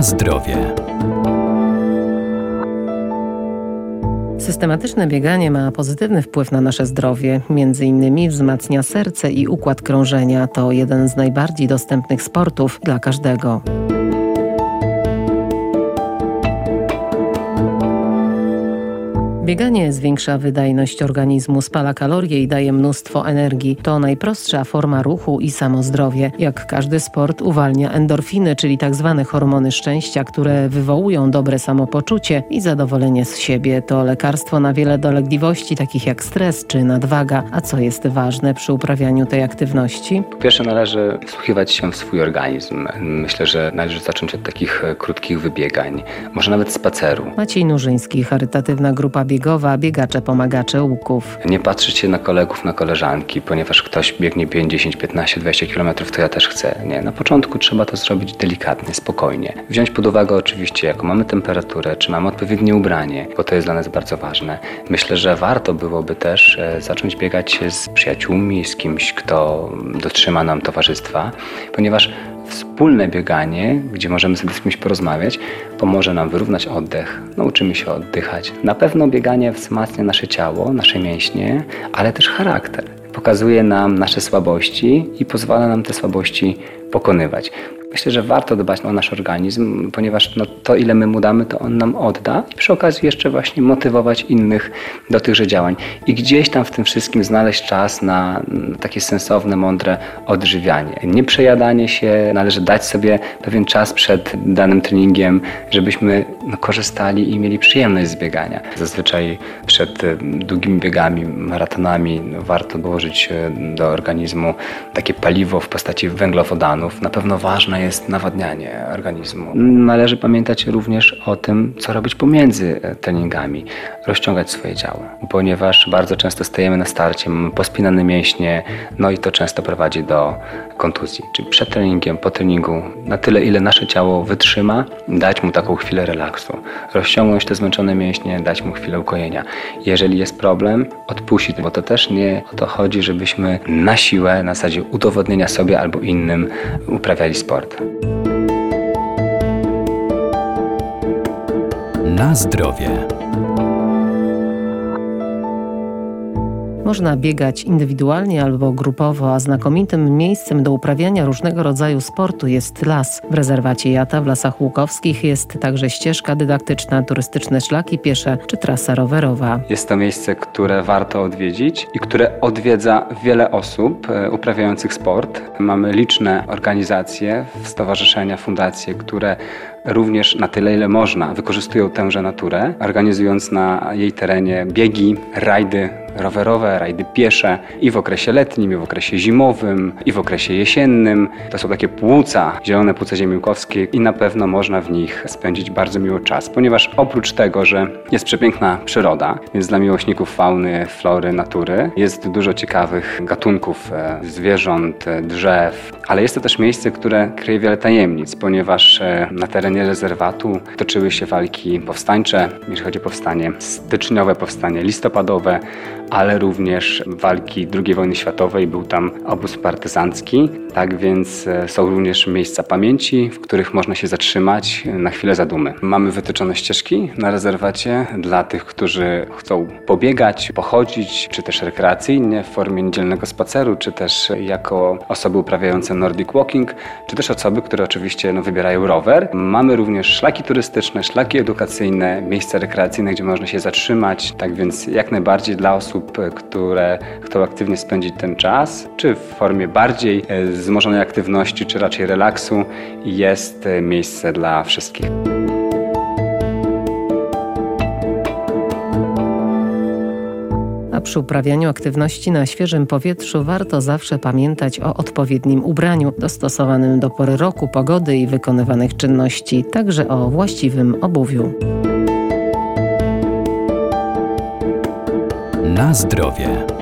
Zdrowie. Systematyczne bieganie ma pozytywny wpływ na nasze zdrowie. Między innymi wzmacnia serce i układ krążenia. To jeden z najbardziej dostępnych sportów dla każdego. Bieganie zwiększa wydajność organizmu, spala kalorie i daje mnóstwo energii. To najprostsza forma ruchu i samozdrowie. Jak każdy sport uwalnia endorfiny, czyli tak zwane hormony szczęścia, które wywołują dobre samopoczucie i zadowolenie z siebie. To lekarstwo na wiele dolegliwości, takich jak stres czy nadwaga. A co jest ważne przy uprawianiu tej aktywności? Po pierwsze należy wsłuchiwać się w swój organizm. Myślę, że należy zacząć od takich krótkich wybiegań, może nawet spaceru. Maciej Nurzyński, charytatywna grupa biegowa biegowa, biegacze, pomagacze łuków. Nie patrzeć się na kolegów, na koleżanki, ponieważ ktoś biegnie 5, 10, 15, 20 km, to ja też chcę. Nie, na początku trzeba to zrobić delikatnie, spokojnie. Wziąć pod uwagę oczywiście, jaką mamy temperaturę, czy mamy odpowiednie ubranie, bo to jest dla nas bardzo ważne. Myślę, że warto byłoby też e, zacząć biegać z przyjaciółmi, z kimś, kto dotrzyma nam towarzystwa, ponieważ Wspólne bieganie, gdzie możemy sobie z kimś porozmawiać, pomoże nam wyrównać oddech, nauczymy się oddychać. Na pewno bieganie wzmacnia nasze ciało, nasze mięśnie, ale też charakter. Pokazuje nam nasze słabości i pozwala nam te słabości pokonywać. Myślę, że warto dbać o nasz organizm, ponieważ no, to, ile my mu damy, to on nam odda i przy okazji jeszcze właśnie motywować innych do tychże działań. I gdzieś tam w tym wszystkim znaleźć czas na takie sensowne, mądre odżywianie. Nie przejadanie się, należy dać sobie pewien czas przed danym treningiem, żebyśmy no, korzystali i mieli przyjemność z biegania. Zazwyczaj przed długimi biegami, maratonami no, warto dołożyć do organizmu takie paliwo w postaci węglowodanów. Na pewno ważne jest nawadnianie organizmu. Należy pamiętać również o tym, co robić pomiędzy e, treningami, rozciągać swoje ciało, ponieważ bardzo często stajemy na starcie, mamy pospinane mięśnie, no i to często prowadzi do kontuzji. Czyli przed treningiem, po treningu, na tyle ile nasze ciało wytrzyma, dać mu taką chwilę relaksu, rozciągnąć te zmęczone mięśnie, dać mu chwilę ukojenia. Jeżeli jest problem, odpuścić, bo to też nie o to chodzi, żebyśmy na siłę, na zasadzie udowodnienia sobie albo innym uprawiali sport. Na zdrowie. Można biegać indywidualnie albo grupowo, a znakomitym miejscem do uprawiania różnego rodzaju sportu jest las. W rezerwacie Jata w Lasach Łukowskich jest także ścieżka dydaktyczna, turystyczne szlaki piesze czy trasa rowerowa. Jest to miejsce, które warto odwiedzić i które odwiedza wiele osób e, uprawiających sport. Mamy liczne organizacje, stowarzyszenia, fundacje, które również na tyle, ile można, wykorzystują tęże naturę, organizując na jej terenie biegi, rajdy rowerowe, rajdy piesze i w okresie letnim, i w okresie zimowym, i w okresie jesiennym. To są takie płuca, zielone płuca ziemiłkowskie i na pewno można w nich spędzić bardzo miły czas, ponieważ oprócz tego, że jest przepiękna przyroda, więc dla miłośników fauny, flory, natury, jest dużo ciekawych gatunków e, zwierząt, e, drzew, ale jest to też miejsce, które kryje wiele tajemnic, ponieważ e, na terenie rezerwatu toczyły się walki powstańcze, jeśli chodzi o powstanie styczniowe, powstanie listopadowe, ale również walki II wojny światowej. Był tam obóz partyzancki, tak więc e, są również miejsca pamięci, w których można się zatrzymać na chwilę zadumy. Mamy wytyczone ścieżki na rezerwacie dla tych, którzy chcą pobiegać, pochodzić, czy też rekreacyjnie w formie niedzielnego spaceru, czy też jako osoby uprawiające Nordic Walking, czy też osoby, które oczywiście no, wybierają rower. Mamy również szlaki turystyczne, szlaki edukacyjne, miejsca rekreacyjne, gdzie można się zatrzymać, tak więc jak najbardziej dla osób, które chcą aktywnie spędzić ten czas, czy w formie bardziej e, wzmożonej aktywności, czy raczej relaksu, jest e, miejsce dla wszystkich. A przy uprawianiu aktywności na świeżym powietrzu warto zawsze pamiętać o odpowiednim ubraniu, dostosowanym do pory roku, pogody i wykonywanych czynności, także o właściwym obuwiu. Na zdrowie.